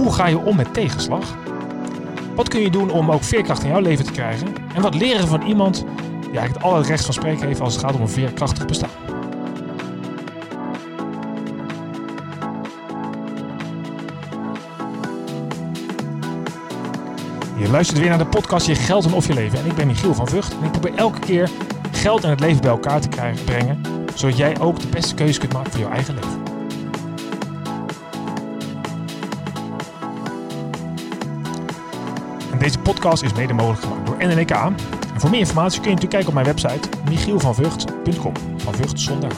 Hoe ga je om met tegenslag? Wat kun je doen om ook veerkracht in jouw leven te krijgen? En wat leren van iemand die eigenlijk al het recht van spreken heeft als het gaat om een veerkrachtig bestaan? Je luistert weer naar de podcast Je Geld en Of Je Leven. En ik ben Michiel van Vught. En ik probeer elke keer geld en het leven bij elkaar te krijgen, brengen. Zodat jij ook de beste keuze kunt maken voor jouw eigen leven. Deze podcast is mede mogelijk gemaakt door NNK. En voor meer informatie kun je natuurlijk kijken op mijn website michielvanvugt.com. Van Vught zonder.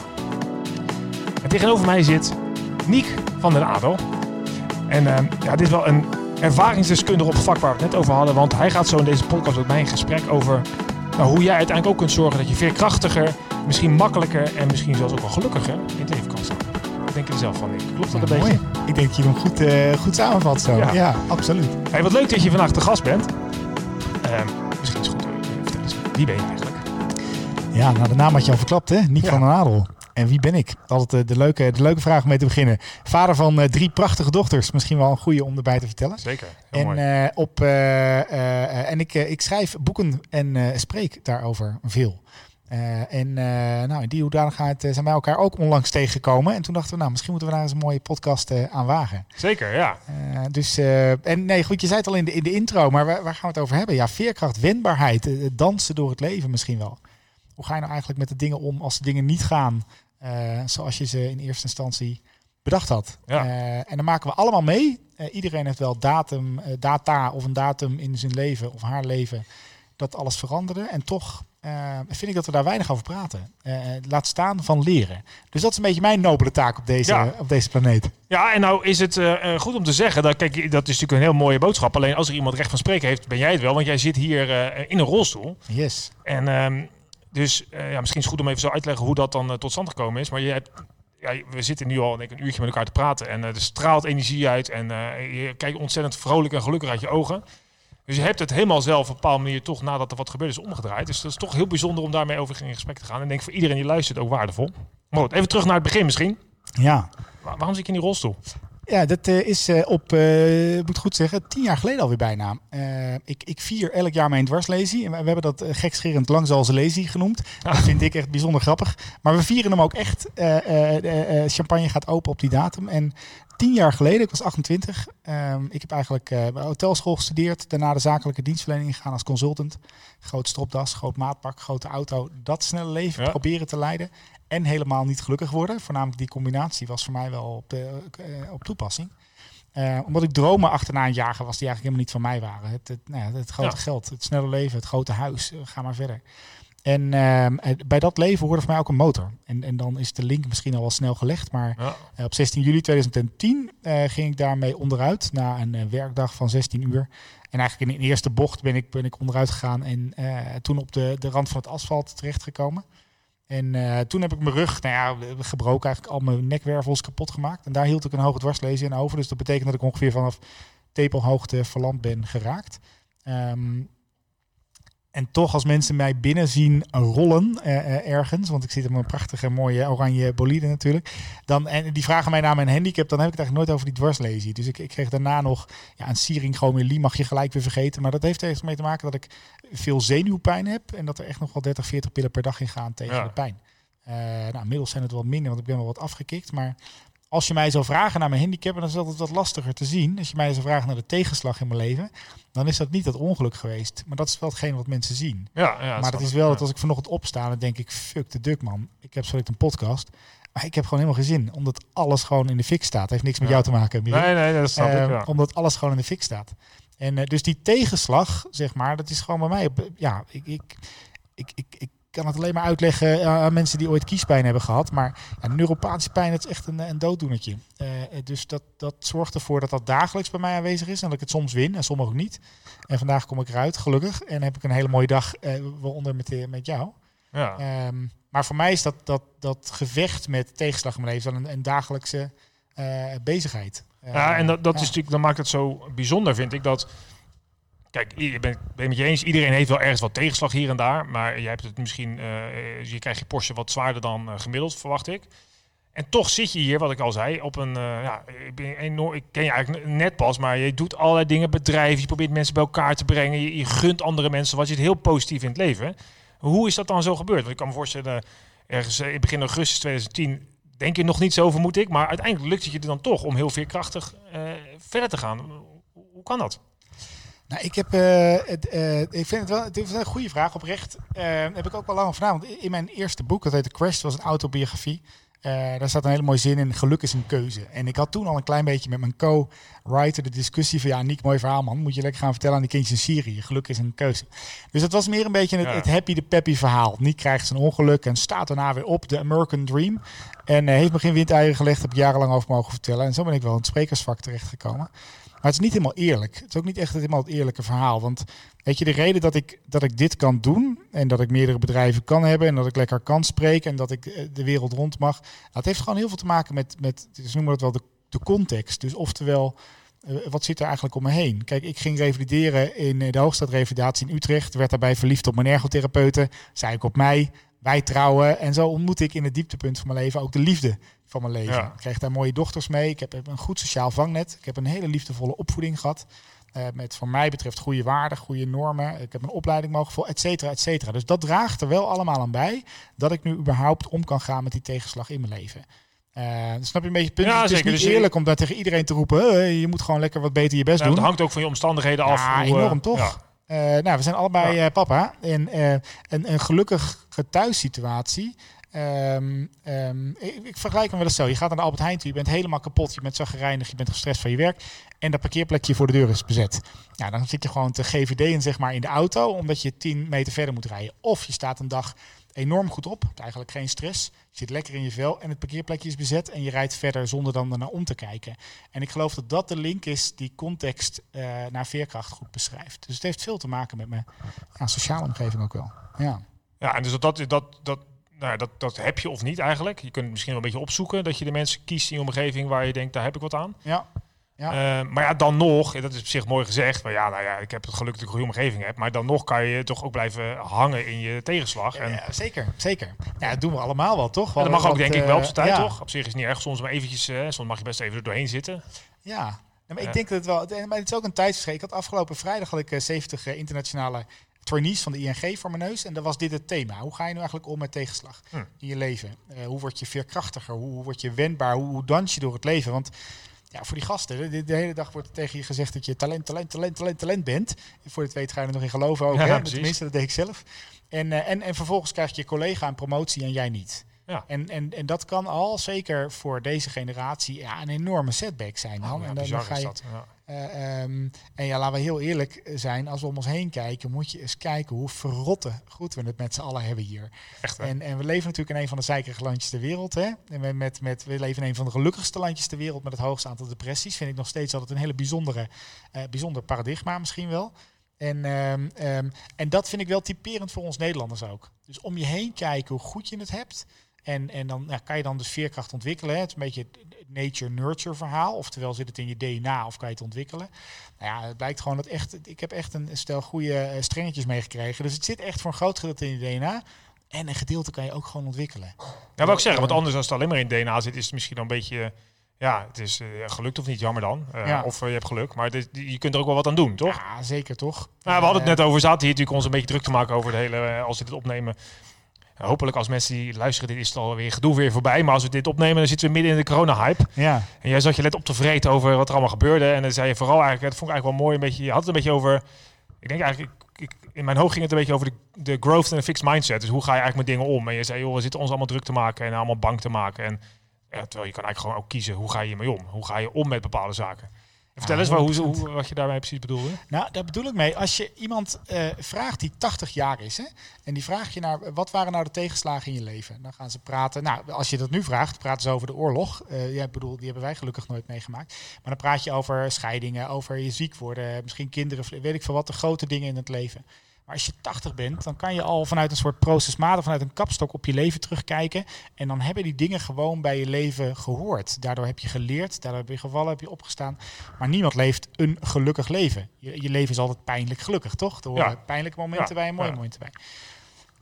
En tegenover mij zit Niek van den Adel. En uh, ja, dit is wel een ervaringsdeskundige op het vak waar we het net over hadden. Want hij gaat zo in deze podcast met mij in gesprek over nou, hoe jij uiteindelijk ook kunt zorgen dat je veerkrachtiger, misschien makkelijker en misschien zelfs ook wel gelukkiger in het leven zelf van, Nick? Klopt dat een beetje? Ik denk dat je hem goed, uh, goed samenvat zo. Ja. Ja, absoluut. Hey, wat leuk dat je vandaag te gast bent. Uh, misschien is het goed. Wie ben je eigenlijk? Ja, nou de naam had je al verklapt hè, Niek Ja. van den Adel. En wie ben ik? Altijd uh, de, leuke, de leuke vraag om mee te beginnen. Vader van uh, drie prachtige dochters. Misschien wel een goede om erbij te vertellen. Zeker. En, mooi. op, en ik, ik schrijf boeken en spreek daarover veel. Uh, en uh, nou, in die hoedanigheid uh, zijn wij elkaar ook onlangs tegengekomen. En toen dachten we, nou, misschien moeten we daar eens een mooie podcast aan wagen. Zeker, ja. dus, en nee, goed, je zei het al in de, in de intro, maar waar, waar gaan we het over hebben? Ja, veerkracht, wendbaarheid, dansen door het leven misschien wel. Hoe ga je nou eigenlijk met de dingen om als de dingen niet gaan zoals je ze in eerste instantie bedacht had? Ja. en dan maken we allemaal mee. iedereen heeft wel datum, data of een datum in zijn leven of haar leven dat alles veranderde. En toch uh, vind ik dat we daar weinig over praten. Uh, laat staan van leren. Dus dat is een beetje mijn nobele taak op deze, Ja. op deze planeet. Ja, en nou is het uh, goed om te zeggen, dat, kijk, dat is natuurlijk een heel mooie boodschap. Alleen als er iemand recht van spreken heeft, ben jij het wel. Want jij zit hier uh, in een rolstoel. Yes. En um, dus ja, misschien is het goed om even zo uit te leggen hoe dat dan tot stand gekomen is. Maar je hebt, ja, we zitten nu al denk ik, een uurtje met elkaar te praten. En er straalt energie uit. En je kijkt ontzettend vrolijk en gelukkig uit je ogen. Dus je hebt het helemaal zelf op een bepaalde manier toch nadat er wat gebeurd is omgedraaid. Dus dat is toch heel bijzonder om daarmee over in gesprek te gaan. En ik denk voor iedereen die luistert ook waardevol. Maar goed, even terug naar het begin misschien. Ja. Waar, waarom zit je in die rolstoel? Ja, dat uh, is uh, op, uh, moet goed zeggen, tien jaar geleden alweer bijna. Eh, ik, ik vier elk jaar mijn dwarslesie. En we, we hebben dat gekscherend lang zoals lesie genoemd. Dat vind ik echt bijzonder grappig. Maar we vieren hem ook echt. eh, champagne gaat open op die datum. En tien jaar geleden, ik was 28. Um, ik heb eigenlijk bij hotelschool gestudeerd. Daarna de zakelijke dienstverlening gegaan als consultant. Groot stropdas, groot maatpak, grote auto. Dat snelle leven ja. proberen te leiden. En helemaal niet gelukkig worden. Voornamelijk die combinatie was voor mij wel op, de, uh, op toepassing. Uh, omdat ik dromen achterna een jagen was die eigenlijk helemaal niet van mij waren. Het, het, nou ja, het grote ja. geld, het snelle leven, het grote huis. ga maar verder. En uh, bij dat leven hoorde voor mij ook een motor. En, en dan is de link misschien al wel snel gelegd. Maar ja. op 16 juli 2010 uh, ging ik daarmee onderuit na een eh, werkdag van 16 uur. En eigenlijk in de eerste bocht ben ik, ben ik onderuit gegaan en eh, toen op de, de rand van het asfalt terechtgekomen. En uh, toen heb ik mijn rug, nou ja, gebroken, eigenlijk al mijn nekwervels kapot gemaakt. En daar hield ik een hoge dwarslezen in over. Dus dat betekent dat ik ongeveer vanaf tepelhoogte verlamd ben geraakt. Um, en toch, als mensen mij binnen zien rollen uh, uh, ergens, want ik zit op een prachtige mooie oranje bolide natuurlijk, dan, en die vragen mij naar mijn handicap, dan heb ik het eigenlijk nooit over die dwarslesie. Dus ik, ik kreeg daarna nog ja, een syringomyelie, mag je gelijk weer vergeten. Maar dat heeft er echt mee te maken dat ik veel zenuwpijn heb en dat er echt nog wel 30, 40 pillen per dag in gaan tegen ja. de pijn. Uh, nou, inmiddels zijn het wat minder, want ik ben wel wat afgekikt. Maar als je mij zou vragen naar mijn handicap, dan is dat wat lastiger te zien. Als je mij zou vragen naar de tegenslag in mijn leven, dan is dat niet dat ongeluk geweest. Maar dat is wel hetgeen wat mensen zien. Ja, ja, maar dat is wel ja. dat als ik vanochtend opsta, dan denk ik, fuck de duk man. Ik heb zo een podcast. Maar ik heb gewoon helemaal geen zin, omdat alles gewoon in de fik staat. heeft niks met jou te maken. Michiel. Nee, nee, dat snap uh, ik wel. Omdat alles gewoon in de fik staat. En uh, dus die tegenslag, zeg maar, dat is gewoon bij mij. Ja, ik, ik, ik, ik, ik kan het alleen maar uitleggen aan mensen die ooit kiespijn hebben gehad. Maar ja, neuropathische pijn dat is echt een, een dooddoenertje. Uh, dus dat, dat zorgt ervoor dat dat dagelijks bij mij aanwezig is. En dat ik het soms win en soms ook niet. En vandaag kom ik eruit, gelukkig. En heb ik een hele mooie dag, uh, waaronder met, met jou. Ja. Um, maar voor mij is dat, dat, dat gevecht met tegenslag in mijn leven dan een, een dagelijkse uh, bezigheid. ja, en dat, dat is natuurlijk, dan maakt het zo bijzonder, vind ik, dat Kijk, ik ben, ben met je eens, iedereen heeft wel ergens wat tegenslag hier en daar. Maar je hebt het misschien, uh, je krijgt je Porsche wat zwaarder dan uh, gemiddeld, verwacht ik. En toch zit je hier, wat ik al zei, op een. eh, ja, ik, ben enorm, ik ken je eigenlijk net pas, maar je doet allerlei dingen, bedrijven, je probeert mensen bij elkaar te brengen, je, gunt andere mensen wat je het heel positief in het leven. Hoe is dat dan zo gebeurd? Want ik kan me voorstellen, ergens eh, in begin augustus 2010 denk je nog niet zo, vermoed ik, maar uiteindelijk lukt het je dan toch om heel veerkrachtig eh verder te gaan. Hoe kan dat? Nou, ik heb, eh, het, eh, ik vind het wel, het is een goede vraag oprecht. Eh heb ik ook wel lang over. Want in mijn eerste boek, dat heette Crash, dat was een autobiografie. Daar staat een hele mooie zin in, geluk is een keuze. En ik had toen al een klein beetje met mijn co-writer de discussie van... ja, Nick, mooi verhaal man, moet je lekker gaan vertellen aan die kindjes in Syrië. Geluk is een keuze. Dus het was meer een beetje het, Ja. het happy, de peppy verhaal. Nick krijgt zijn ongeluk en staat daarna weer op, de American Dream. En heeft me geen windeieren gelegd, heb ik jarenlang over mogen vertellen. En zo ben ik wel in het sprekersvak terechtgekomen. Maar het is niet helemaal eerlijk. Het is ook niet echt helemaal het eerlijke verhaal. Want weet je, de reden dat ik, dat ik dit kan doen en dat ik meerdere bedrijven kan hebben en dat ik lekker kan spreken en dat ik eh, de wereld rond mag, dat heeft gewoon heel veel te maken met, met ze noemen dat wel de, de context. Dus oftewel, eh, wat zit er eigenlijk om me heen? Kijk, ik ging revalideren in eh, de Hoogstadrevalidatie in Utrecht, werd daarbij verliefd op mijn ergotherapeuten, zei ik op mij, wij trouwen en zo ontmoette ik in het dieptepunt van mijn leven ook de liefde van mijn leven. Ja. Ik kreeg daar mooie dochters mee. Ik heb, een goed sociaal vangnet. Ik heb een hele liefdevolle opvoeding gehad. eh, met voor mij betreft goede waarden, goede normen. Ik heb een opleiding mogen volgen, et cetera, et cetera. Dus dat draagt er wel allemaal aan bij dat ik nu überhaupt om kan gaan met die tegenslag in mijn leven. Eh, snap je een beetje het punt? Ja, het is zeker. niet Dus je- eerlijk om daar tegen iedereen te roepen. "Hey, je moet gewoon lekker wat beter je best Nou, het doen. hangt ook van je omstandigheden af. Ja, hoe, eh, enorm toch? ja. Eh, nou, we zijn allebei eh, papa. En eh, een, een gelukkige thuissituatie. Ehm, ehm, ik, ik vergelijk hem wel eens zo. Je gaat naar de Albert Heijn toe, je bent helemaal kapot, je bent zagrijnig, je bent gestrest van je werk. En dat parkeerplekje voor de deur is bezet. Ja, dan zit je gewoon te GVD'en zeg maar in de auto, omdat je 10 meter verder moet rijden. Of je staat een dag enorm goed op, eigenlijk geen stress. Je zit lekker in je vel en het parkeerplekje is bezet en je rijdt verder zonder dan ernaar om te kijken. En ik geloof dat dat de link is die context eh, naar veerkracht goed beschrijft. Dus het heeft veel te maken met mijn ja, sociale omgeving ook wel. Ja. Ja, en dus dat, dat, dat, dat, nou dat, dat heb je of niet eigenlijk. Je kunt het misschien wel een beetje opzoeken dat je de mensen kiest in je omgeving waar je denkt, daar heb ik wat aan. Ja. Ja. Eh, maar ja, dan nog, en dat is op zich mooi gezegd, maar ja, nou ja, ik heb het geluk dat ik een goede omgeving heb, maar dan nog kan je toch ook blijven hangen in je tegenslag. En Ja, zeker, zeker. Ja, dat doen we allemaal wel, toch? en dat mag ook denk ik eh, wel op zijn tijd, ja. toch? Op zich is het niet erg, soms maar eventjes, eh, soms mag je best even er doorheen zitten. Ja, maar ik denk dat het wel. Maar het is ook een tijdsverschil. Ik had afgelopen vrijdag had ik eh, 70 eh, internationale trainees van de ING voor mijn neus. En daar was dit het thema. Hoe ga je nu eigenlijk om met tegenslag Hm. in je leven? Eh, hoe word je veerkrachtiger? Hoe, hoe word je wendbaar? Hoe, hoe dans je door het leven? Want ja, voor die gasten, de, de hele dag wordt tegen je gezegd dat je talent, talent, talent, talent, talent bent. Voor het weet ga je er nog in geloven ook. Ja, hè? Tenminste, dat deed ik zelf. En, eh, en, en vervolgens krijg je collega een promotie en jij niet. Ja. En, en, en dat kan al, zeker voor deze generatie, ja, een enorme setback zijn. Dan. Oh, ja, en dan, ga je, dat. Ja. Eh, ehm, en ja, laten we heel eerlijk zijn. Als we om ons heen kijken, moet je eens kijken hoe verrotte goed we het met z'n allen hebben hier. Echt? En, en we leven natuurlijk in een van de zeikerige landjes ter wereld. Hè? En we, met, met, we leven in een van de gelukkigste landjes ter wereld met het hoogste aantal depressies. Vind ik nog steeds altijd een hele bijzondere, eh, bijzonder paradigma misschien wel. En, ehm, ehm, en dat vind ik wel typerend voor ons Nederlanders ook. Dus om je heen kijken hoe goed je het hebt. En, en dan ja, kan je dan dus veerkracht ontwikkelen. Hè? Het is een beetje het nature-nurture verhaal. Oftewel zit het in je DNA of kan je het ontwikkelen. Nou ja, het blijkt gewoon dat echt... Ik heb echt een stel goede eh, strengetjes meegekregen. Dus het zit echt voor een groot gedeelte in je DNA. En een gedeelte kan je ook gewoon ontwikkelen. Ja, wat ik zeggen, want anders als het alleen maar in DNA zit, is het misschien dan een beetje, ja, het is eh, gelukt of niet, jammer dan. Eh, Ja. Of je hebt geluk, maar dit- je kunt er ook wel wat aan doen, toch? Ja, zeker toch? Nou, we hadden het net over, zaten hier natuurlijk ons een beetje druk te maken over het hele, als we dit opnemen. Hopelijk als mensen die luisteren, dit is het alweer gedoe weer voorbij. Maar als we dit opnemen, dan zitten we midden in de corona-hype. Ja, En jij zat je net op te vreten over wat er allemaal gebeurde. En dan zei je vooral eigenlijk, dat vond ik eigenlijk wel mooi, een beetje, je had het een beetje over, ik denk eigenlijk, ik, ik- in mijn hoofd ging het een beetje over de, de growth en de fixed mindset. Dus hoe ga je eigenlijk met dingen om? En je zei, joh, we zitten ons allemaal druk te maken en allemaal bang te maken. En ja, terwijl je kan eigenlijk gewoon ook kiezen, hoe ga je hiermee om? Hoe ga je om met bepaalde zaken? Vertel eens hoe, 100%. hoe, wat je daarmee precies bedoelde. nou daar bedoel ik mee. Als je iemand eh, vraagt die 80 jaar is, hè, en die vraagt je naar wat waren nou de tegenslagen in je leven, dan gaan ze praten. Nou, als je dat nu vraagt, praten ze over de oorlog. Ja, ik bedoel, die hebben wij gelukkig nooit meegemaakt. Maar dan praat je over scheidingen, over je ziek worden, misschien kinderen, weet ik veel wat, de grote dingen in het leven. Maar als je 80 bent, dan kan je al vanuit een soort procesmade, vanuit een kapstok op je leven terugkijken. En dan hebben die dingen gewoon bij je leven gehoord. Daardoor heb je geleerd, daardoor heb je gevallen, heb je opgestaan. Maar niemand leeft een gelukkig leven. Je, je leven is altijd pijnlijk gelukkig, toch? Er horen Ja. pijnlijke momenten Ja, bij en mooie ja. momenten bij.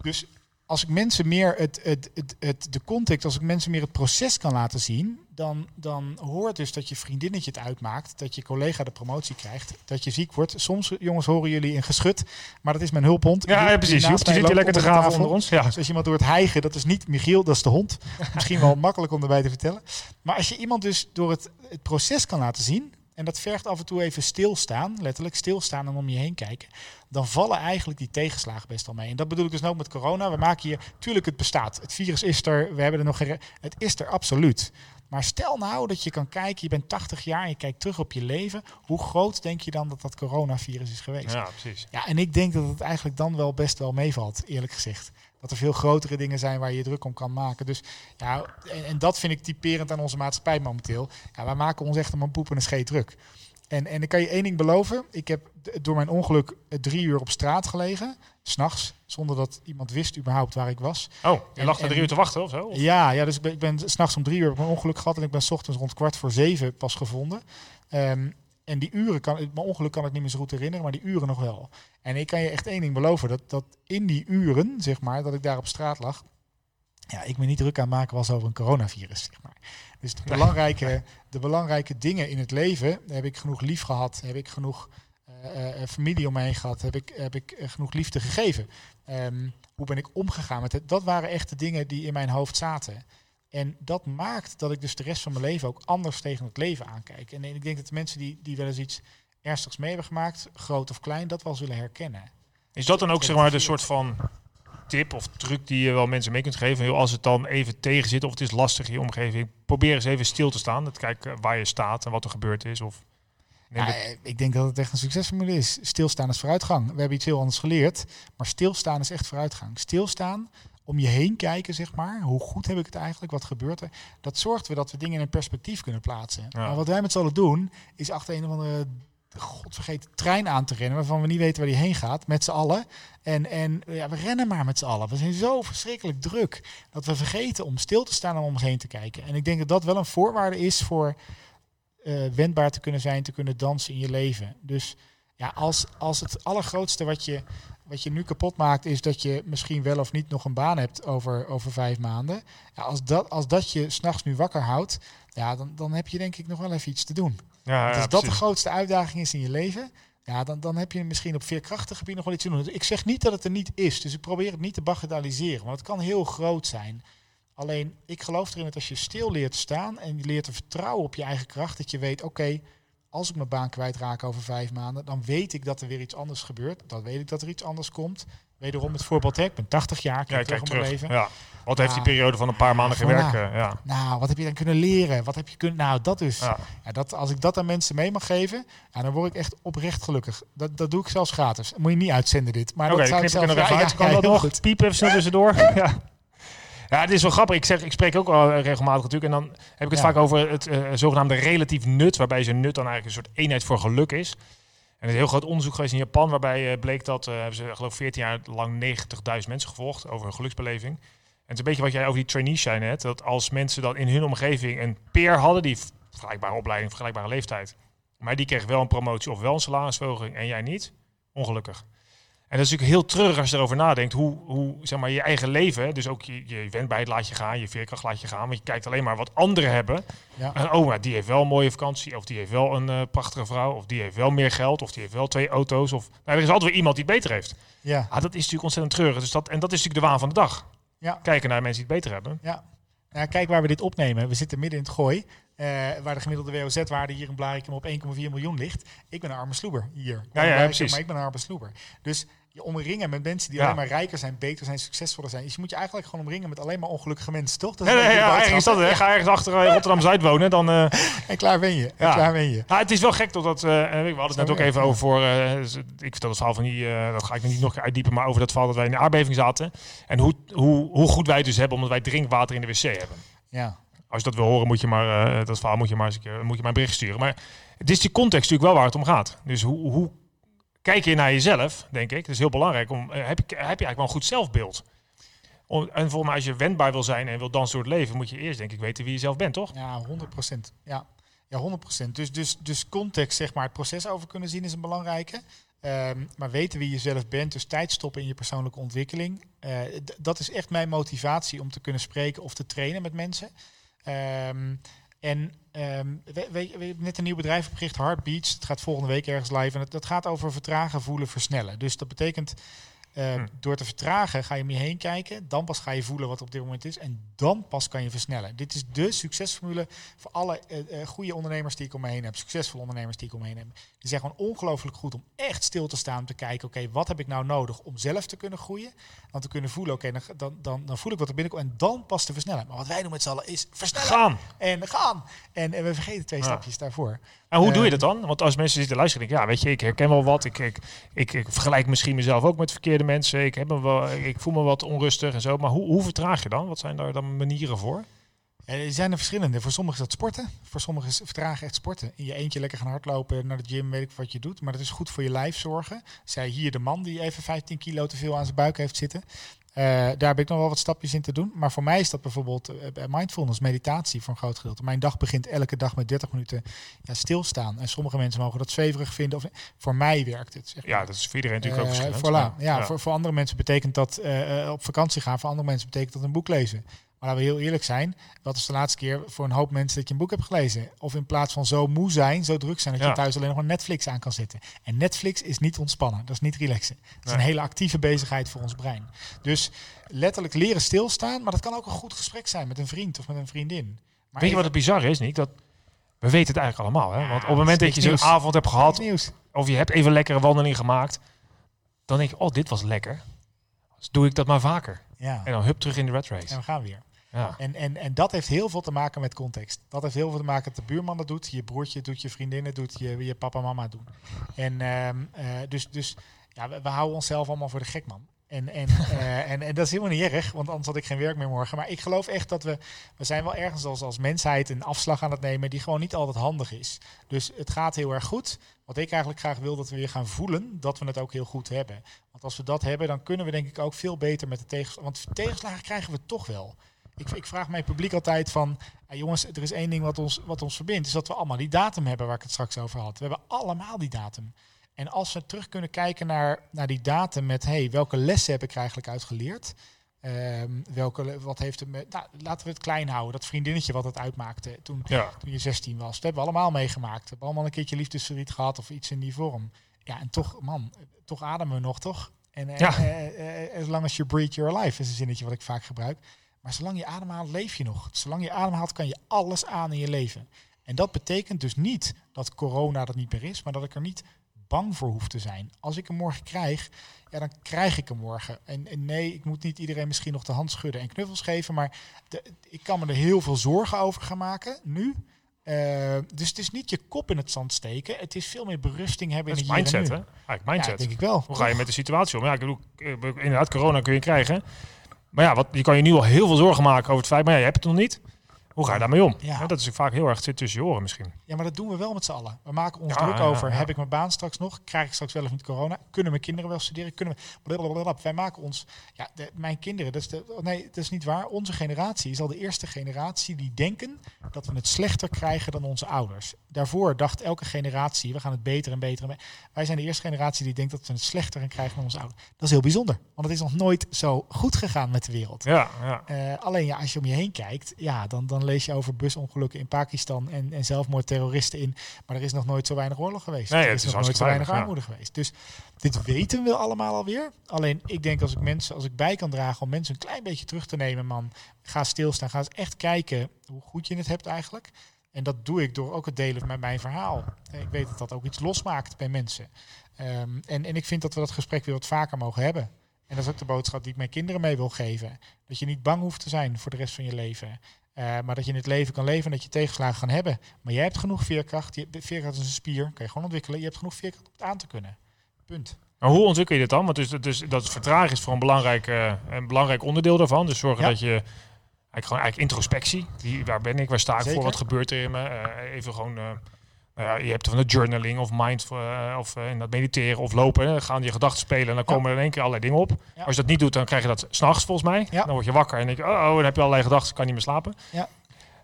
Dus als ik mensen meer het, het, het, het, de context, als ik mensen meer het proces kan laten zien, dan, dan hoort dus dat je vriendinnetje het uitmaakt, dat je collega de promotie krijgt, dat je ziek wordt. Soms, jongens, horen jullie een geschut, maar dat is mijn hulphond. Ja, ja precies. Je hoeft je zit hier lekker te graven onder ons. Ja. Dus als je iemand door het hijgen, dat is niet Michiel, dat is de hond. Misschien wel makkelijk om erbij te vertellen. Maar als je iemand dus door het, het proces kan laten zien, en dat vergt af en toe even stilstaan, letterlijk stilstaan en om je heen kijken. Dan vallen eigenlijk die tegenslagen best al mee. En dat bedoel ik dus ook met corona. We maken hier, tuurlijk het bestaat. Het virus is er, we hebben er nog geen... Het is er absoluut. Maar stel nou dat je kan kijken, je bent 80 jaar en je kijkt terug op je leven. Hoe groot denk je dan dat dat coronavirus is geweest? Ja, precies. Ja, en ik denk dat het eigenlijk dan wel best wel meevalt, eerlijk gezegd. Dat er veel grotere dingen zijn waar je, je druk om kan maken. Dus ja, en, en, dat vind ik typerend aan onze maatschappij momenteel. Ja, wij maken ons echt om een poep en een scheet druk. En, en ik kan je één ding beloven. Ik heb door mijn ongeluk drie uur op straat gelegen. S'nachts. Zonder dat iemand wist überhaupt waar ik was. Oh, je lag er drie uur te wachten of zo? Ja, ja, dus ik ben, ik ben s'nachts om drie uur op mijn ongeluk gehad. En ik ben s ochtends rond kwart voor zeven pas gevonden. Um, en die uren kan, mijn ongeluk kan ik niet meer zo goed herinneren, maar die uren nog wel. En ik kan je echt één ding beloven, dat, dat in die uren, zeg maar, dat ik daar op straat lag, ja, ik me niet druk aan maken was over een coronavirus, zeg maar. Dus de belangrijke, de belangrijke dingen in het leven, heb ik genoeg lief gehad, heb ik genoeg uh, familie om me heen gehad, heb ik, heb ik genoeg liefde gegeven. Um, hoe ben ik omgegaan met het? Dat waren echt de dingen die in mijn hoofd zaten. En dat maakt dat ik dus de rest van mijn leven ook anders tegen het leven aankijk. En ik denk dat de mensen die, die wel eens iets ernstigs mee hebben gemaakt, groot of klein, dat wel zullen herkennen. Is dat dan ook zeg maar de soort van tip of truc die je wel mensen mee kunt geven? als het dan even tegen zit of het is lastig in je omgeving, probeer eens even stil te staan. Het kijken waar je staat en wat er gebeurd is. Of ja, ik denk dat het echt een succesformule is. Stilstaan is vooruitgang. We hebben iets heel anders geleerd, maar stilstaan is echt vooruitgang. Stilstaan om je heen kijken, zeg maar. Hoe goed heb ik het eigenlijk? Wat gebeurt er? Dat zorgt weer dat we dingen in een perspectief kunnen plaatsen. Maar wat wij met z'n allen doen, is achter een of andere godvergeten trein aan te rennen, waarvan we niet weten waar die heen gaat, met z'n allen. En, en ja, we rennen maar met z'n allen. We zijn zo verschrikkelijk druk dat we vergeten om stil te staan en om ons heen te kijken. En ik denk dat dat wel een voorwaarde is voor uh, wendbaar te kunnen zijn, te kunnen dansen in je leven. Dus ja, als, als het allergrootste wat je wat je nu kapot maakt, is dat je misschien wel of niet nog een baan hebt over, over vijf maanden. Ja, als, dat, als dat je s'nachts nu wakker houdt, ja, dan, dan heb je denk ik nog wel even iets te doen. Ja, als dat de grootste uitdaging is in je leven, ja, dan, dan heb je misschien op veerkrachtig gebied nog wel iets te doen. Ik zeg niet dat het er niet is, dus ik probeer het niet te bagatelliseren, want het kan heel groot zijn. Alleen, ik geloof erin dat als je stil leert staan en je leert te vertrouwen op je eigen kracht, dat je weet, oké, als ik mijn baan kwijtraak over vijf maanden, dan weet ik dat er weer iets anders gebeurt. Dan weet ik dat er iets anders komt. Wederom het voorbeeld, hè, ik ben 80 jaar, kijk, ja, terug mijn leven. Ja. Wat heeft die periode van een paar maanden gewerkt? Ja. Nou, wat heb je dan kunnen leren? Wat heb je kunnen... Nou, dat dus. Ja. dat, als ik dat aan mensen mee mag geven, ja, dan word ik echt oprecht gelukkig. Dat, dat doe ik zelfs gratis. Moet je niet uitzenden dit. Maar okay, dat zou ik zelf... nog even uit. Kan dat nog? Piep even tussendoor. ja. Ja, het is wel grappig. Ik, zeg, ik spreek ook al regelmatig natuurlijk. En dan heb ik het vaak over het uh, zogenaamde relatief nut. Waarbij zijn nut dan eigenlijk een soort eenheid voor geluk is. En er is een heel groot onderzoek geweest in Japan. Waarbij uh, bleek dat, uh, hebben ze geloof 14 jaar lang 90.000 mensen gevolgd over hun geluksbeleving. En het is een beetje wat jij over die trainees zei net. Dat als mensen dan in hun omgeving een peer hadden die vergelijkbare opleiding, vergelijkbare leeftijd. Maar die kreeg wel een promotie of wel een salarisverhoging en jij niet. Ongelukkig. En dat is natuurlijk heel treurig als je erover nadenkt. Hoe, hoe zeg maar, je eigen leven, dus ook je, je wendbaarheid laat je gaan, je veerkracht laat je gaan. Want je kijkt alleen maar wat anderen hebben. Ja. En oh, maar die heeft wel een mooie vakantie. Of die heeft wel een uh, prachtige vrouw. Of die heeft wel meer geld. Of die heeft wel twee auto's. Of nou, er is altijd weer iemand die het beter heeft. Ja. Ah, dat is natuurlijk ontzettend treurig. Dus dat, en dat is natuurlijk de waan van de dag. Ja. Kijken naar mensen die het beter hebben. Ja. Nou, kijk waar we dit opnemen. We zitten midden in het gooi. Uh, waar de gemiddelde WOZ-waarde hier in Blarikum op 1,4 miljoen ligt. Ik ben een arme sloeber hier. Ja, ja, precies. Maar ik ben een arme sloeber. Dus je omringen met mensen die alleen maar rijker zijn, beter zijn, succesvoller zijn. Dus je moet je eigenlijk gewoon omringen met alleen maar ongelukkige mensen, toch? Dat is nee, nee, ja, is dat, Ga ergens achter uh, Rotterdam-Zuid wonen, dan... Uh, en klaar ben je. Ja. klaar ben je. Nou, het is wel gek dat... Uh, we hadden het net ook even over voor... ik vertel het verhaal van die... dat ga ik niet nog uitdiepen, maar over dat verhaal dat wij in de aardbeving zaten. En hoe, hoe, hoe goed wij dus hebben, omdat wij drinkwater in de wc hebben. Ja. Als je dat wil horen, moet je maar... dat verhaal moet je maar eens een keer, moet je maar een bericht sturen. Maar het is die context natuurlijk wel waar het om gaat. Dus hoe, hoe kijk je naar jezelf, denk ik. Het is heel belangrijk. Om, eh, heb, je, heb je eigenlijk wel een goed zelfbeeld? Om, en volgens mij, als je wendbaar wil zijn en wil dansen door het leven, moet je eerst denk ik weten wie je zelf bent, toch? Ja, 100%. Ja, ja 100%. Dus, dus, dus context, zeg maar, het proces over kunnen zien is een belangrijke. Ehm, maar weten wie je zelf bent, dus tijd stoppen in je persoonlijke ontwikkeling. eh, dat is echt mijn motivatie om te kunnen spreken of te trainen met mensen. Ehm, en ehm, we, hebben net een nieuw bedrijf opgericht, Heartbeats. Het gaat volgende week ergens live. En het, dat gaat over vertragen, voelen, versnellen. Dus dat betekent, eh, Hm. door te vertragen ga je om je heen kijken. Dan pas ga je voelen wat op dit moment is. En dan pas kan je versnellen. Dit is de succesformule voor alle eh, goede ondernemers die ik om me heen heb. Succesvolle ondernemers die ik om me heen heb. Die zijn gewoon ongelooflijk goed om echt stil te staan. Om te kijken, oké, wat heb ik nou nodig om zelf te kunnen groeien? Dan te kunnen voelen, oké, dan, dan, dan, dan voel ik wat er binnenkomt. En dan pas te versnellen. Maar wat wij doen met z'n allen is versnellen. Gaan. En gaan. En, en we vergeten twee Ja. stapjes daarvoor. En hoe doe je Eh, dat dan? Want als mensen zitten luisteren, denk ik, ja, weet je, ik herken wel wat. Ik, ik, ik, ik vergelijk misschien mezelf ook met verkeerde mensen. Ik, heb me wel, ik voel me wat onrustig en zo. Maar hoe, hoe vertraag je dan? Wat zijn daar dan manieren voor? Eh, Er zijn er verschillende. Voor sommigen is dat sporten. Voor sommigen is vertragen echt sporten. In je eentje lekker gaan hardlopen, naar de gym, weet ik wat je doet. Maar dat is goed voor je lijf zorgen. Zij hier de man die even 15 kilo te veel aan zijn buik heeft zitten. Eh, daar heb ik nog wel wat stapjes in te doen. Maar voor mij is dat bijvoorbeeld eh, mindfulness, meditatie voor een groot gedeelte. Mijn dag begint elke dag met 30 minuten ja, stilstaan. En sommige mensen mogen dat zweverig vinden. Of, voor mij werkt het. Zeg maar. Ja, dat is voor iedereen natuurlijk ook Eh, verschillend. voilà. Ja, Voor, voor andere mensen betekent dat op vakantie gaan. Voor andere mensen betekent dat een boek lezen. Maar laten we heel eerlijk zijn. Wat is de laatste keer voor een hoop mensen dat je een boek hebt gelezen? Of in plaats van zo moe zijn, zo druk zijn, dat Ja. je thuis alleen nog maar Netflix aan kan zetten. En Netflix is niet ontspannen. Dat is niet relaxen. Het is Nee. een hele actieve bezigheid voor ons brein. Dus letterlijk leren stilstaan. Maar dat kan ook een goed gesprek zijn met een vriend of met een vriendin. Maar Weet je wat het bizar is, Nick? Dat, we weten het eigenlijk allemaal. Hè? Want op het moment dat je zo'n avond hebt gehad, of je hebt even een lekkere wandeling gemaakt, dan denk je, oh, dit was lekker. Dus doe ik dat maar vaker. Ja. En dan hup terug in de red race. En we gaan weer. Ja. En, en, en dat heeft heel veel te maken met context. Dat heeft heel veel te maken dat de buurman dat doet, je broertje doet, je vriendin het doet, je, je papa en mama doen. En ehm, eh, dus, dus ja, we, we houden onszelf allemaal voor de gek, man. En, en, eh, en, en dat is helemaal niet erg, want anders had ik geen werk meer morgen. Maar ik geloof echt dat we, we zijn wel ergens als, als mensheid een afslag aan het nemen die gewoon niet altijd handig is. Dus het gaat heel erg goed. Wat ik eigenlijk graag wil, dat we weer gaan voelen dat we het ook heel goed hebben. Want als we dat hebben, dan kunnen we denk ik ook veel beter met de tegenslagen. Want tegenslagen krijgen we toch wel. Ik, ik vraag mijn publiek altijd van, "Ah, jongens, er is één ding wat ons, wat ons verbindt, is dat we allemaal die datum hebben waar ik het straks over had. We hebben allemaal die datum. En als we terug kunnen kijken naar, naar die datum met, hey, welke lessen heb ik er eigenlijk uit geleerd? Ehm, welke, wat heeft het met, nou, laten we het klein houden, dat vriendinnetje wat het uitmaakte toen, Ja. toen je 16 was. Dat hebben we allemaal meegemaakt. We hebben allemaal een keertje liefdesverdriet gehad of iets in die vorm. Ja, en toch, man, toch ademen we nog, toch? En eh, Ja. eh, eh, as long as you breathe, you're alive, is een zinnetje wat ik vaak gebruik. Maar zolang je ademhaalt, leef je nog. Zolang je ademhaalt, kan je alles aan in je leven. En dat betekent dus niet dat corona dat niet meer is, maar dat ik er niet bang voor hoef te zijn. Als ik hem morgen krijg, ja, dan krijg ik hem morgen. En, en nee, ik moet niet iedereen misschien nog de hand schudden en knuffels geven, maar de, ik kan me er heel veel zorgen over gaan maken nu. Eh, dus het is niet je kop in het zand steken. Het is veel meer berusting hebben Dat in het en mindset, hè? Eigenlijk Ja, mindset. denk ik wel. Hoe ga je met de situatie om? Ja, ik bedoel, eh, inderdaad, corona kun je krijgen. Maar ja, wat, je kan je nu al heel veel zorgen maken over het feit, maar ja, je hebt het nog niet. Hoe ga je daarmee om? Ja. Dat is vaak heel erg zit tussen je oren misschien. Ja, maar dat doen we wel met z'n allen. We maken ons druk over, heb ik mijn baan straks nog? Krijg ik straks wel of niet corona? Kunnen mijn kinderen wel studeren? Kunnen we... Blablabla. Wij maken ons... Ja, de- mijn kinderen, dat is de, nee, dat is niet waar. Onze generatie is al de eerste generatie die denken dat we het slechter krijgen dan onze ouders. Daarvoor dacht elke generatie, we gaan het beter en beter. En Wij zijn de eerste generatie die denkt dat we het slechter gaan krijgen dan onze ouders. Dat is heel bijzonder, want het is nog nooit zo goed gegaan met de wereld. Ja, ja. Eh, alleen ja, als je om je heen kijkt, ja, dan, dan lees je over busongelukken in Pakistan en, en zelfmoordterroristen in. Maar er is nog nooit zo weinig oorlog geweest. Nee, er het is is nog nooit zo weinig armoede geweest. Dus dit weten we allemaal alweer. Alleen ik denk als ik mensen, als ik bij kan dragen om mensen een klein beetje terug te nemen, man, ga stilstaan, ga eens echt kijken hoe goed je het hebt eigenlijk. En dat doe ik door ook het delen met mijn verhaal. Ik weet dat dat ook iets losmaakt bij mensen. Ehm, en, en ik vind dat we dat gesprek weer wat vaker mogen hebben. En dat is ook de boodschap die ik mijn kinderen mee wil geven. Dat je niet bang hoeft te zijn voor de rest van je leven. Eh, maar dat je in het leven kan leven en dat je tegenslagen kan hebben. Maar jij hebt genoeg veerkracht. Je, veerkracht is een spier. Kan je gewoon ontwikkelen. Je hebt genoeg veerkracht om het aan te kunnen. Punt. Maar hoe ontwikkel je dit dan? Want dus, dus, dat vertragen is voor een belangrijk, eh, een belangrijk onderdeel daarvan. Dus zorgen Ja. dat je eigenlijk gewoon eigenlijk introspectie. Waar ben ik? Waar sta ik Zeker. voor? Wat gebeurt er in me? Eh, even gewoon. Nou ja, je hebt van de journaling of mind eh, of in dat mediteren of lopen. Hè. Gaan je gedachten spelen en dan Ja. komen er in één keer allerlei dingen op. Ja. Als je dat niet doet, dan krijg je dat s'nachts volgens mij. Ja. Dan word je wakker en denk je, oh, oh, dan heb je allerlei gedachten, kan niet meer slapen. Ja.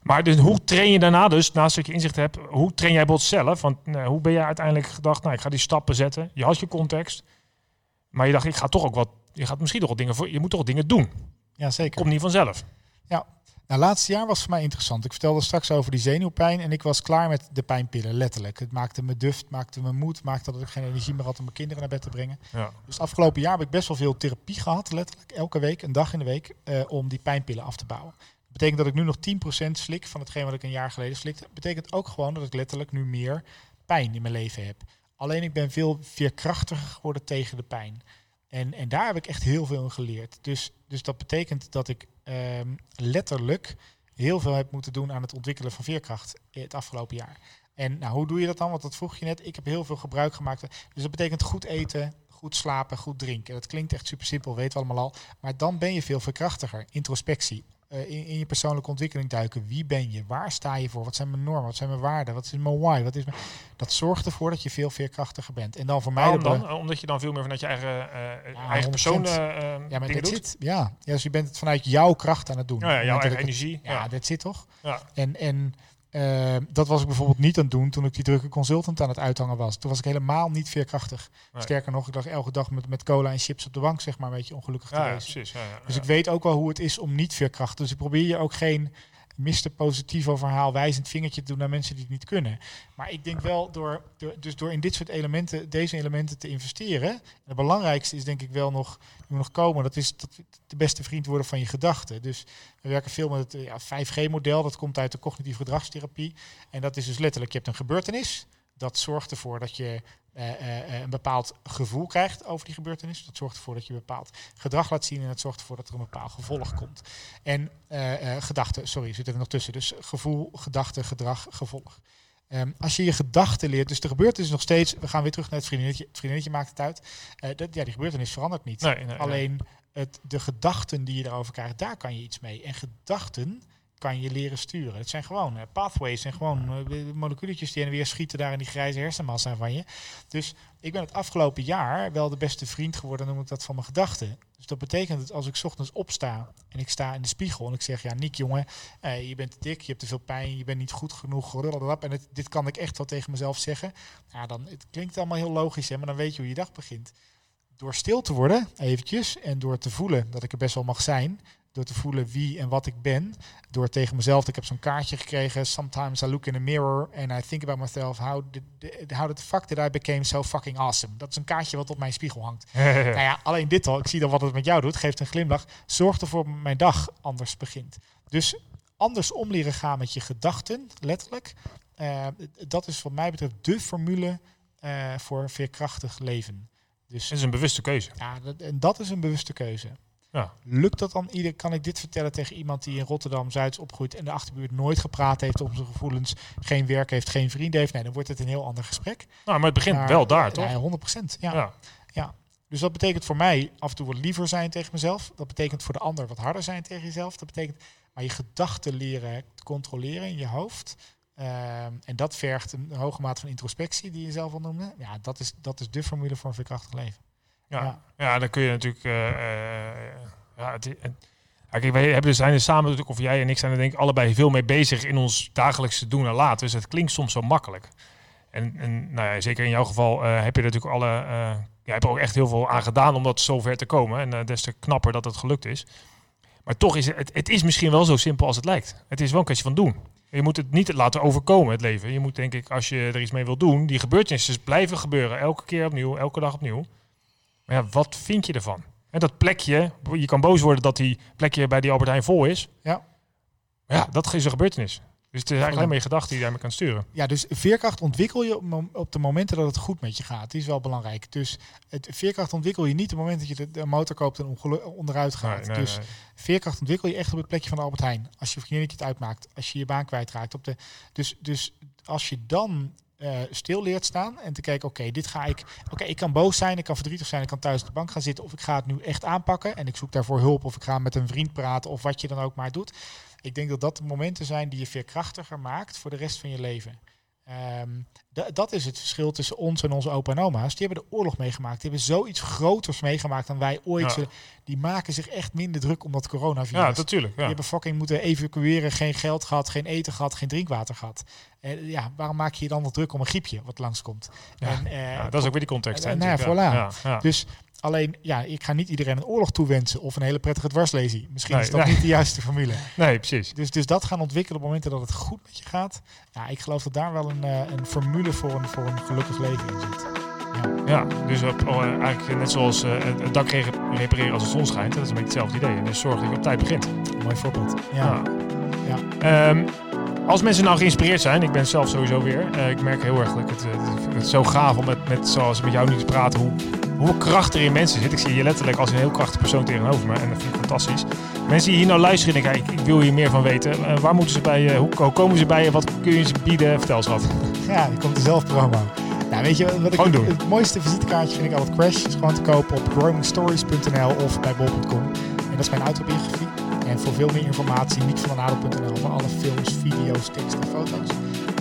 Maar dus hoe train je daarna dus, naast dat je inzicht hebt, hoe train jij bijvoorbeeld zelf? Want eh, hoe ben je uiteindelijk gedacht, nou ik ga die stappen zetten. Je had je context, maar je dacht ik ga toch ook wat, je gaat misschien toch wat dingen voor, je moet toch dingen doen. Ja, zeker. Komt niet vanzelf. Ja. Nou, laatste jaar was voor mij interessant. Ik vertelde straks over die zenuwpijn en ik was klaar met de pijnpillen, letterlijk. Het maakte me duf, het maakte me moed, maakte dat ik geen energie meer had om mijn kinderen naar bed te brengen. Ja. Dus het afgelopen jaar heb ik best wel veel therapie gehad, letterlijk. Elke week, een dag in de week, eh, om die pijnpillen af te bouwen. Dat betekent dat ik nu nog 10% slik van hetgeen wat ik een jaar geleden slikte. Dat betekent ook gewoon dat ik letterlijk nu meer pijn in mijn leven heb. Alleen ik ben veel veerkrachtiger geworden tegen de pijn. En, en daar heb ik echt heel veel in geleerd. Dus, dus dat betekent dat ik ehm, letterlijk heel veel heb moeten doen aan het ontwikkelen van veerkracht het afgelopen jaar. En nou, hoe doe je dat dan? Want dat vroeg je net. Ik heb heel veel gebruik gemaakt. Dus dat betekent goed eten, goed slapen, goed drinken. Dat klinkt echt super simpel, weten we allemaal al. Maar dan ben je veel veerkrachtiger. Introspectie. Uh, in, in, je persoonlijke ontwikkeling duiken. Wie ben je? Waar sta je voor? Wat zijn mijn normen? Wat zijn mijn waarden? Wat is mijn why? Wat is mijn... Dat zorgt ervoor dat je veel veerkrachtiger bent. En dan voor mij... Waarom dan? Omdat je dan veel meer vanuit je eigen, uh, ja, eigen persoon uh, ja, maar dit zit. Ja. ja, dus je bent het vanuit jouw kracht aan het doen. Ja, ja jouw eigen energie. Ja, ja, dat zit toch? Ja. En, en uh, dat was ik bijvoorbeeld niet aan het doen toen ik die drukke consultant aan het uithangen was. Toen was ik helemaal niet veerkrachtig. Nee. Sterker nog, ik lag elke dag met, met cola en chips op de bank, zeg maar, een beetje ongelukkig te ja, precies. Ja, ja, dus ik weet ook wel hoe het is om niet veerkrachtig. Dus ik probeer je ook geen Mr. Positivo verhaal wijzend vingertje doen naar mensen die het niet kunnen. Maar ik denk wel door, dus door in dit soort elementen, deze elementen te investeren. En het belangrijkste is denk ik wel nog, moet nog komen, dat is de beste vriend worden van je gedachten. Dus we werken veel met het ja, 5G-model, dat komt uit de cognitieve gedragstherapie. En dat is dus letterlijk, je hebt een gebeurtenis. Dat zorgt ervoor dat je uh, uh, een bepaald gevoel krijgt over die gebeurtenis. Dat zorgt ervoor dat je een bepaald gedrag laat zien en het zorgt ervoor dat er een bepaald gevolg komt. En gedachten, sorry, zit er nog tussen. Dus gevoel, gedachte, gedrag, gevolg. Um, als je je gedachten leert, dus de gebeurtenis is nog steeds, we gaan weer terug naar het vriendinnetje, het vriendinnetje maakt het uit. dat, ja, die gebeurtenis verandert niet. Nee, nee, Alleen nee. Het, de gedachten die je erover krijgt, daar kan je iets mee. En gedachten kan je leren sturen. Het zijn gewoon uh, pathways en gewoon uh, moleculetjes die en weer schieten daar in die grijze hersenmassa van je. Dus ik ben het afgelopen jaar wel de beste vriend geworden, noem ik dat, van mijn gedachten. Dus dat betekent dat als ik ochtends opsta en ik sta in de spiegel en ik zeg, ja Nick jongen, uh, je bent te dik, je hebt te veel pijn, je bent niet goed genoeg, en dit kan ik echt wel tegen mezelf zeggen. Ja, dan, het klinkt allemaal heel logisch, hè, maar dan weet je hoe je dag begint. Door stil te worden, eventjes, en door te voelen dat ik er best wel mag zijn, door te voelen wie en wat ik ben. Door tegen mezelf, ik heb zo'n kaartje gekregen. Sometimes I look in a mirror and I think about myself. How did, how the fuck did I became so fucking awesome? Dat is een kaartje wat op mijn spiegel hangt. nou ja, alleen dit al. Ik zie dan wat het met jou doet. Geeft een glimlach. Zorgt ervoor dat mijn dag anders begint. Dus anders om leren gaan met je gedachten, letterlijk. Uh, dat is wat mij betreft de formule uh, voor veerkrachtig leven. Dus, Het is een bewuste keuze. Ja, dat, en dat is een bewuste keuze. Ja. Lukt dat dan ieder? Kan ik dit vertellen tegen iemand die in Rotterdam Zuid opgroeit en de achterbuurt nooit gepraat heeft om zijn gevoelens, geen werk heeft, geen vrienden heeft? Nee, dan wordt het een heel ander gesprek. Nou, maar het begint maar, wel daar, toch? Ja, 100 procent. Ja. Ja. ja. Dus dat betekent voor mij af en toe wat liever zijn tegen mezelf. Dat betekent voor de ander wat harder zijn tegen jezelf. Dat betekent maar je gedachten leren te controleren in je hoofd. Um, en dat vergt een hoge mate van introspectie, die je zelf al noemde. Ja, dat is, dat is de formule voor een veerkrachtig leven. Ja, ja. dan kun je natuurlijk. Uh, uh, ja, het, kijk, wij hebben, zijn er samen natuurlijk, of jij en ik zijn er denk ik allebei veel mee bezig in ons dagelijkse doen en laten. Dus het klinkt soms zo makkelijk. En, en nou ja, zeker in jouw geval uh, heb je natuurlijk alle. je hebt er ook echt heel veel aan gedaan om dat zover te komen. En des te knapper dat het gelukt is. Maar toch is het, het is misschien wel zo simpel als het lijkt. Het is wel een kwestie van doen. Je moet het niet laten overkomen, het leven. Je moet denk ik, als je er iets mee wil doen, die gebeurtenissen blijven gebeuren. Elke keer opnieuw, elke dag opnieuw. Maar ja, wat vind je ervan? En dat plekje, je kan boos worden dat die plekje bij die Albert Heijn vol is. Ja. Maar ja, dat is een gebeurtenis. Dus het is eigenlijk alleen maar je gedachten die je daarmee kan sturen. Ja, dus veerkracht ontwikkel je op de momenten dat het goed met je gaat. Die is wel belangrijk. Dus het veerkracht ontwikkel je niet op het moment dat je de, motor koopt en onderuit gaat. Nee, nee, dus nee. veerkracht ontwikkel je echt op het plekje van de Albert Heijn. Als je vriendinnetje het uitmaakt. Als je je baan kwijtraakt. Op de, dus, dus als je dan uh, stil leert staan en te kijken, oké, dit ga ik, oké, ik kan boos zijn, ik kan verdrietig zijn, ik kan thuis op de bank gaan zitten of ik ga het nu echt aanpakken en ik zoek daarvoor hulp of ik ga met een vriend praten of wat je dan ook maar doet. Ik denk dat dat de momenten zijn die je veerkrachtiger maakt voor de rest van je leven. Ehm, dat is het verschil tussen ons en onze opa en oma's. Die hebben de oorlog meegemaakt. Die hebben zoiets groters meegemaakt dan wij ooit. Ja. zullen- Die maken zich echt minder druk om dat coronavirus. Ja, natuurlijk. Die hebben fucking moeten evacueren, geen geld gehad, geen eten gehad, geen drinkwater gehad. Eh, ja, waarom maak je je dan nog druk om een griepje wat langskomt? Ja. En, eh, dat is ook weer die context. hè, Eh, nou voilà. Dus alleen, ja, ik ga niet iedereen een oorlog toewensen of een hele prettige dwarslesie. Misschien Nee, is dat nee. niet de juiste formule. Nee, precies. Dus, dus dat gaan ontwikkelen op momenten dat het goed met je gaat. Ja, ik geloof dat daar wel een, eh, een formule voor een, voor een gelukkig leven in zit. Ja, dus op, oh, eh, eigenlijk net zoals eh, het- dak re- repareren als de zon schijnt. Dat is een beetje hetzelfde idee. En dus zorg dat je op tijd begint. Mooi voorbeeld. Ja. Ja. Ehm, als mensen nou geïnspireerd zijn, ik ben zelf sowieso weer. eh, ik merk heel erg dat ik het, eh, het zo gaaf om met, met, zoals met jou nu te praten, hoe, hoeveel kracht er in mensen zit. Ik zie je letterlijk als een heel krachtig persoon tegenover me en dat vind ik fantastisch. Mensen die hier nou luisteren en denken, ik, ik wil hier meer van weten. Eh, waar moeten ze bij je, hoe, hoe komen ze bij je, wat kun je ze bieden? Vertel eens wat. Ja, die komt er zelf promo. Nou, weet je wat ik Gewoon doen. het mooiste visitekaartje vind ik altijd Crash. is gewoon te kopen op growingstories.nl of bij bol.com. En dat is mijn autobiografie. En voor veel meer informatie, nietvandenadel.nl voor alle films, video's, teksten en foto's.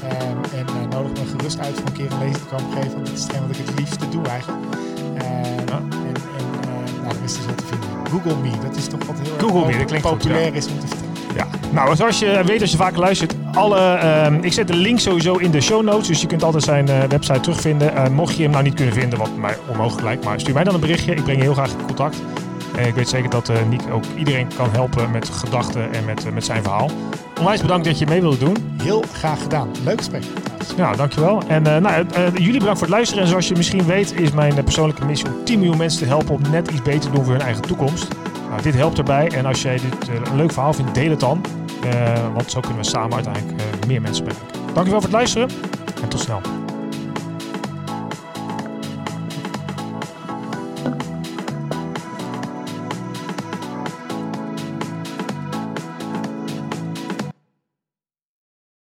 Ehm, en eh, nodig me gerust uit voor een keer een lezing te komen geven. Want dit is hetgeen wat ik het liefste doe eigenlijk. Ja. En, en eh, nou, de rest is wat te vinden. Google Me, dat is toch wat heel erg Google Me, dat klinkt goed, populair is om te vertellen. Ja, nou zoals je weet als je vaker luistert, alle, ehm, ik zet de link sowieso in de show notes, dus je kunt altijd zijn eh, website terugvinden. Eh, mocht je hem nou niet kunnen vinden, wat mij onmogelijk lijkt, maar stuur mij dan een berichtje. Ik breng je heel graag in contact. En ik weet zeker dat eh Nick ook iedereen kan helpen met gedachten en met, eh, met zijn verhaal. Onwijs bedankt dat je mee wilde doen. Heel graag gedaan. Leuk gesprek. Ja, dankjewel. En eh, nou, jullie bedankt voor het luisteren. En zoals je misschien weet is mijn persoonlijke missie om 10 miljoen mensen te helpen om net iets beter te doen voor hun eigen toekomst. Nou, dit helpt erbij. En als jij dit een leuk verhaal vindt, deel het dan. Want zo kunnen we samen uiteindelijk meer mensen bereiken. Dankjewel voor het luisteren en tot snel.